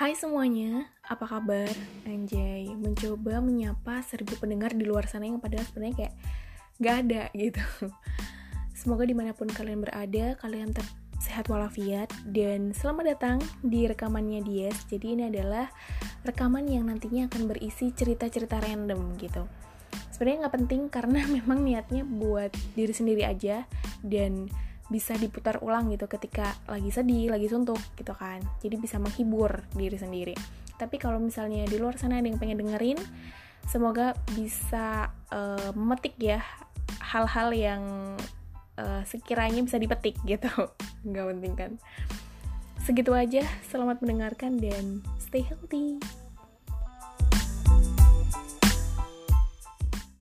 Hai semuanya, apa kabar? Anjay, mencoba menyapa seribu pendengar di luar sana yang padahal sebenarnya kayak gak ada gitu. Semoga di mana pun kalian berada, kalian tetap sehat walafiat dan selamat datang di rekamannya Dies. Jadi ini adalah rekaman yang nantinya akan berisi cerita-cerita random gitu. Sebenarnya nggak penting karena memang niatnya buat diri sendiri aja dan bisa diputar ulang gitu ketika lagi sedih, lagi suntuk gitu kan. Jadi bisa menghibur diri sendiri. Tapi kalau misalnya di luar sana ada yang pengen dengerin, semoga bisa uh, memetik ya hal-hal yang uh, sekiranya bisa dipetik gitu. Nggak penting kan. Segitu aja, selamat mendengarkan dan stay healthy.